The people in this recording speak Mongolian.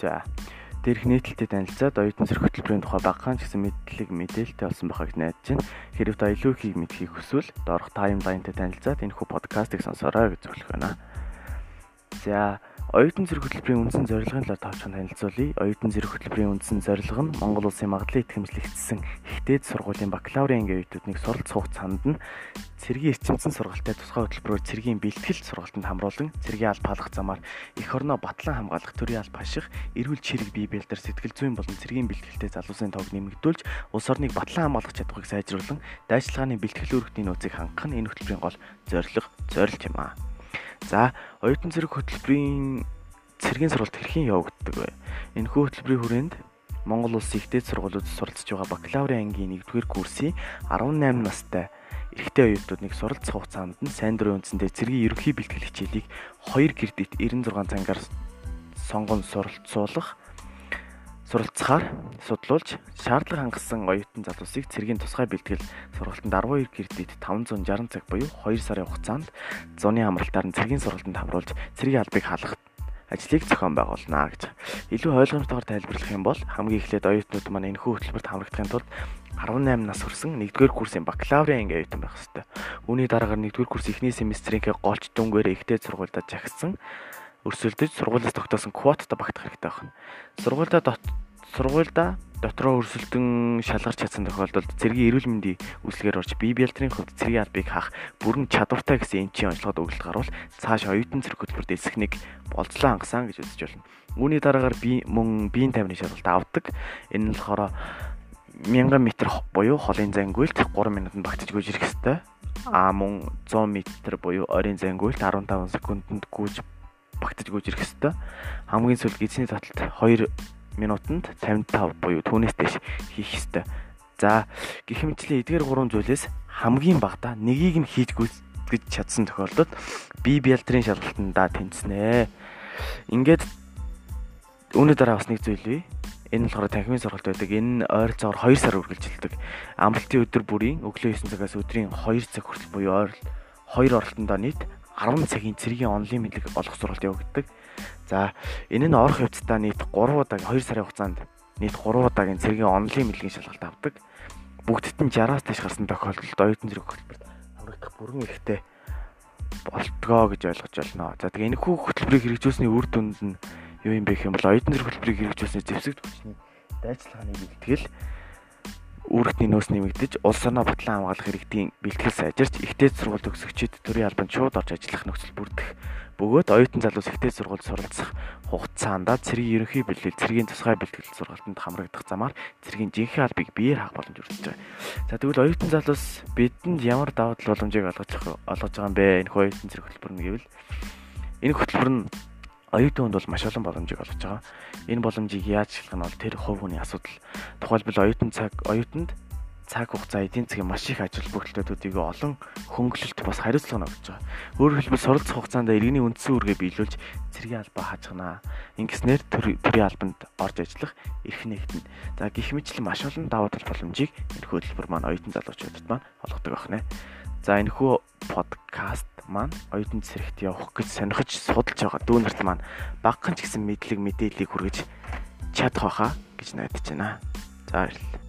За дээрх нийтлэлтэй танилцаад оюутан зэрэг хөтөлбөрийн тухай багахан ч гэсэн мэдлэг мэдээлэлтэй болсон байгааг найдаж байна. Хэрэг та илүү ихийг мэдхийг хүсвэл доорх таймлайнтай танилцаад энэхүү подкастыг сонсоорой гэж зөвлөх байна. За Оюутан зэрэг хөтөлбөрийн үндсэн зорилгын талаар товчхон танилцуулъя. Оюутан зэрэг хөтөлбөрийн үндсэн зорилго нь Монгол Улсын магадлалын итгэмжлэгдсэн ихтэйд сургуулийн бакалаврын анги оюутнуудыг суралц хугацаанд нь цэргийн эрчимсэн сургалтад тусгай хөтөлбөрөөр цэргийн бэлтгэл сургалтанд хамруулан цэргийн алба халах замаар эх орноо батлан хамгаалах төрийн алба хаших, эрүүл чирэг бие бэлдэр сэтгэл зүйн болон цэргийн бэлтгэлтэй залуусын тоог нэмэгдүүлж улс орныг батлан хамгаалах чадварыг сайжруулан дайчилгааны бэлтгэл үүрэгтний нөөцийг хангах нь энэ хөтөлбөрийн гол зорилго, зорилт юм аа. За, оюутан зэрэг хөтөлбөрийн цэргийн сургалт хэрхэн явагддаг вэ? Энэхүү хөтөлбөрийн хүрээнд Монгол улсын ихтэй сургуулиуд суралцж байгаа бакалаврын ангийн 1-р курсын 18 настай эрэгтэй оюутнуудыг суралцах хугацаанд нь сайн дурын үндсэндээ цэргийн ерөнхий бэлтгэл хичээлийг 2 кредит 96 цагаар сонгон суралцуулах суралцахаар судлуулж шаардлага хангасан оюутан залуусыг цэргийн тусгай бэлтгэл сургалтанд 12 кредит 560 цаг буюу 2 сарын хугацаанд зуны амралтаар нь цэргийн сургалтанд хамруулж цэргийн албыг халах ажлыг зохион байгуулна гэж. Илүү ойлгомжтойгоор тайлбарлах юм бол хамгийн эхлээд оюутнууд маань энэхүү хөтөлбөрт хамрагдахын тулд 18 нас хүрсэн 1-р курсын бакалаврын анги оюутан байх ёстой. Үүний дараагаар 1-р курс эхний семестрийнхээ голч дүнгээр ихтэй сургуультай жагсан өрсөлдөж сургуулиас тогтоосон квоттой багтах хэрэгтэй байна. Сургуультай сургуульда дотроо өрсөлдөн шалгарч чадсан тохиолдолд цэргийн эрүүл мэндийн үйлчлэгээр орж бие биелтрийн хувьд цэргийн албыг хаах бүрэн чадвартай гэсэн эмчийн онцлогод өгөлт гарвал цааш оюутан цэрэг хөтөлбөрт эсэхнийг болцлоо хангасан гэж үзэж байна. Үүний дараагаар би мөн биеийн тамирын шалгалт авдаг. Энэ нь болохоор 1000 м буюу холын зангуйлт 3 минутанд багтаж гүйж ирэх ёстой. А мөн 100 м буюу ойрын зангуйлт 15 секундэд гүйж багтаж гүйж ирэх ёстой. Хамгийн сүүл гидсний таталт 2 минутанд 55 буюу түүнээс дэш хийх ёстой. За гэх мэтчлэн эдгээр гурван зүйлээс хамгийн багадаа нэгийг нь хийж гүйцэтгэж чадсан тохиолдолд бие биелтрийн шалгалтандаа тэнцэнэ. Ингээд үүний дараа бас нэг зүйл бий. Энэ болохоор танхимын сургалт байдаг. Энэ ойролцоогоор 2 сар үргэлжилдэг. Амралтын өдөр бүрийн өглөө 9 цагаас өдрийн 2 цаг хүртэл буюу ойрол 2 оролтондоо нийт 10 цагийн цэргийн онлайн мэдлэг олох сургалт явагддаг. За энэ нь орох хвцаа нийт 3 удаа 2 сарын хугацаанд нийт 3 удаагийн цэргийн онлайн мэдлэгийн шалгалт авдаг. Бүгдд нь 60-аас дээш гарсан тохиолдолд оюутан зэрэг хөтөлбөрт хамрагдах бүрэн эрхтэй болтгоо гэж ойлгож байна. За тэгээ энэхүү хөтөлбөрийг хэрэгжүүлсний үр дүнд нь юу юм бэ гэх юм бол оюутан зэрэг хөтөлбөрийг хэрэгжүүлсний зэвсэгт хүчний дайчилгааны бэлтгэл үүрэгтний нөөц нэмэгдэж улс орноо батлан хамгаалах иргэдийн бэлтгэл сайжирч ихтэй сургууль төгсөгчид төрийн албанд шууд орж ажиллах нөхцөл бүрдэх бөгөөд оюутан залуус ихтэй сургууль суралцах хугацаанд цэргийн ерөнхий бэлтгэл цэргийн тусгай бэлтгэл сургалтанд хамрагдах замаар цэргийн жинхэнэ албыг биеэр хаах боломж өртөж байгаа. За тэгвэл оюутан залуус бидэнд ямар даваа тал боломжийг олгож олгож байгаа юм бэ? Энэ оюутан зэрэг хөтөлбөр нь гэвэл энэ хөтөлбөр нь оюутан хүнд бол маш олон боломжийг олгож байгаа. Энэ боломжийг яаж ашиглах нь бол тэр хувь хүний асуудал. Тухайлбал оюутан цаг оюутанд цаг хугацаа эдийн засгийн маш их ажил бүрэлдэхүүнүүдийг олон хөнгөлөлт бас хариуцлага өгч байгаа. Өөрөөр хэлбэл суралцах хугацаанд иргэний үндсэн үүргээ биелүүлж цэргийн албаа хаажганаа. Ингэснээр төрийн албанд орж ажиллах эрх нэгтэн. За гих мэтлэн маш олон даваа тал боломжийг энэ хөтөлбөр маань оюутан залуучуудад маань олгодог байна. За энэхүү подкаст маань оюутан цэрэгт явах гэж сонирхож судалж байгаа дүүнерт маань багхан ч гэсэн мэдлэг мэдээллийг хүргэж чадах байхаа гэж найдаж байна. За баярлалаа.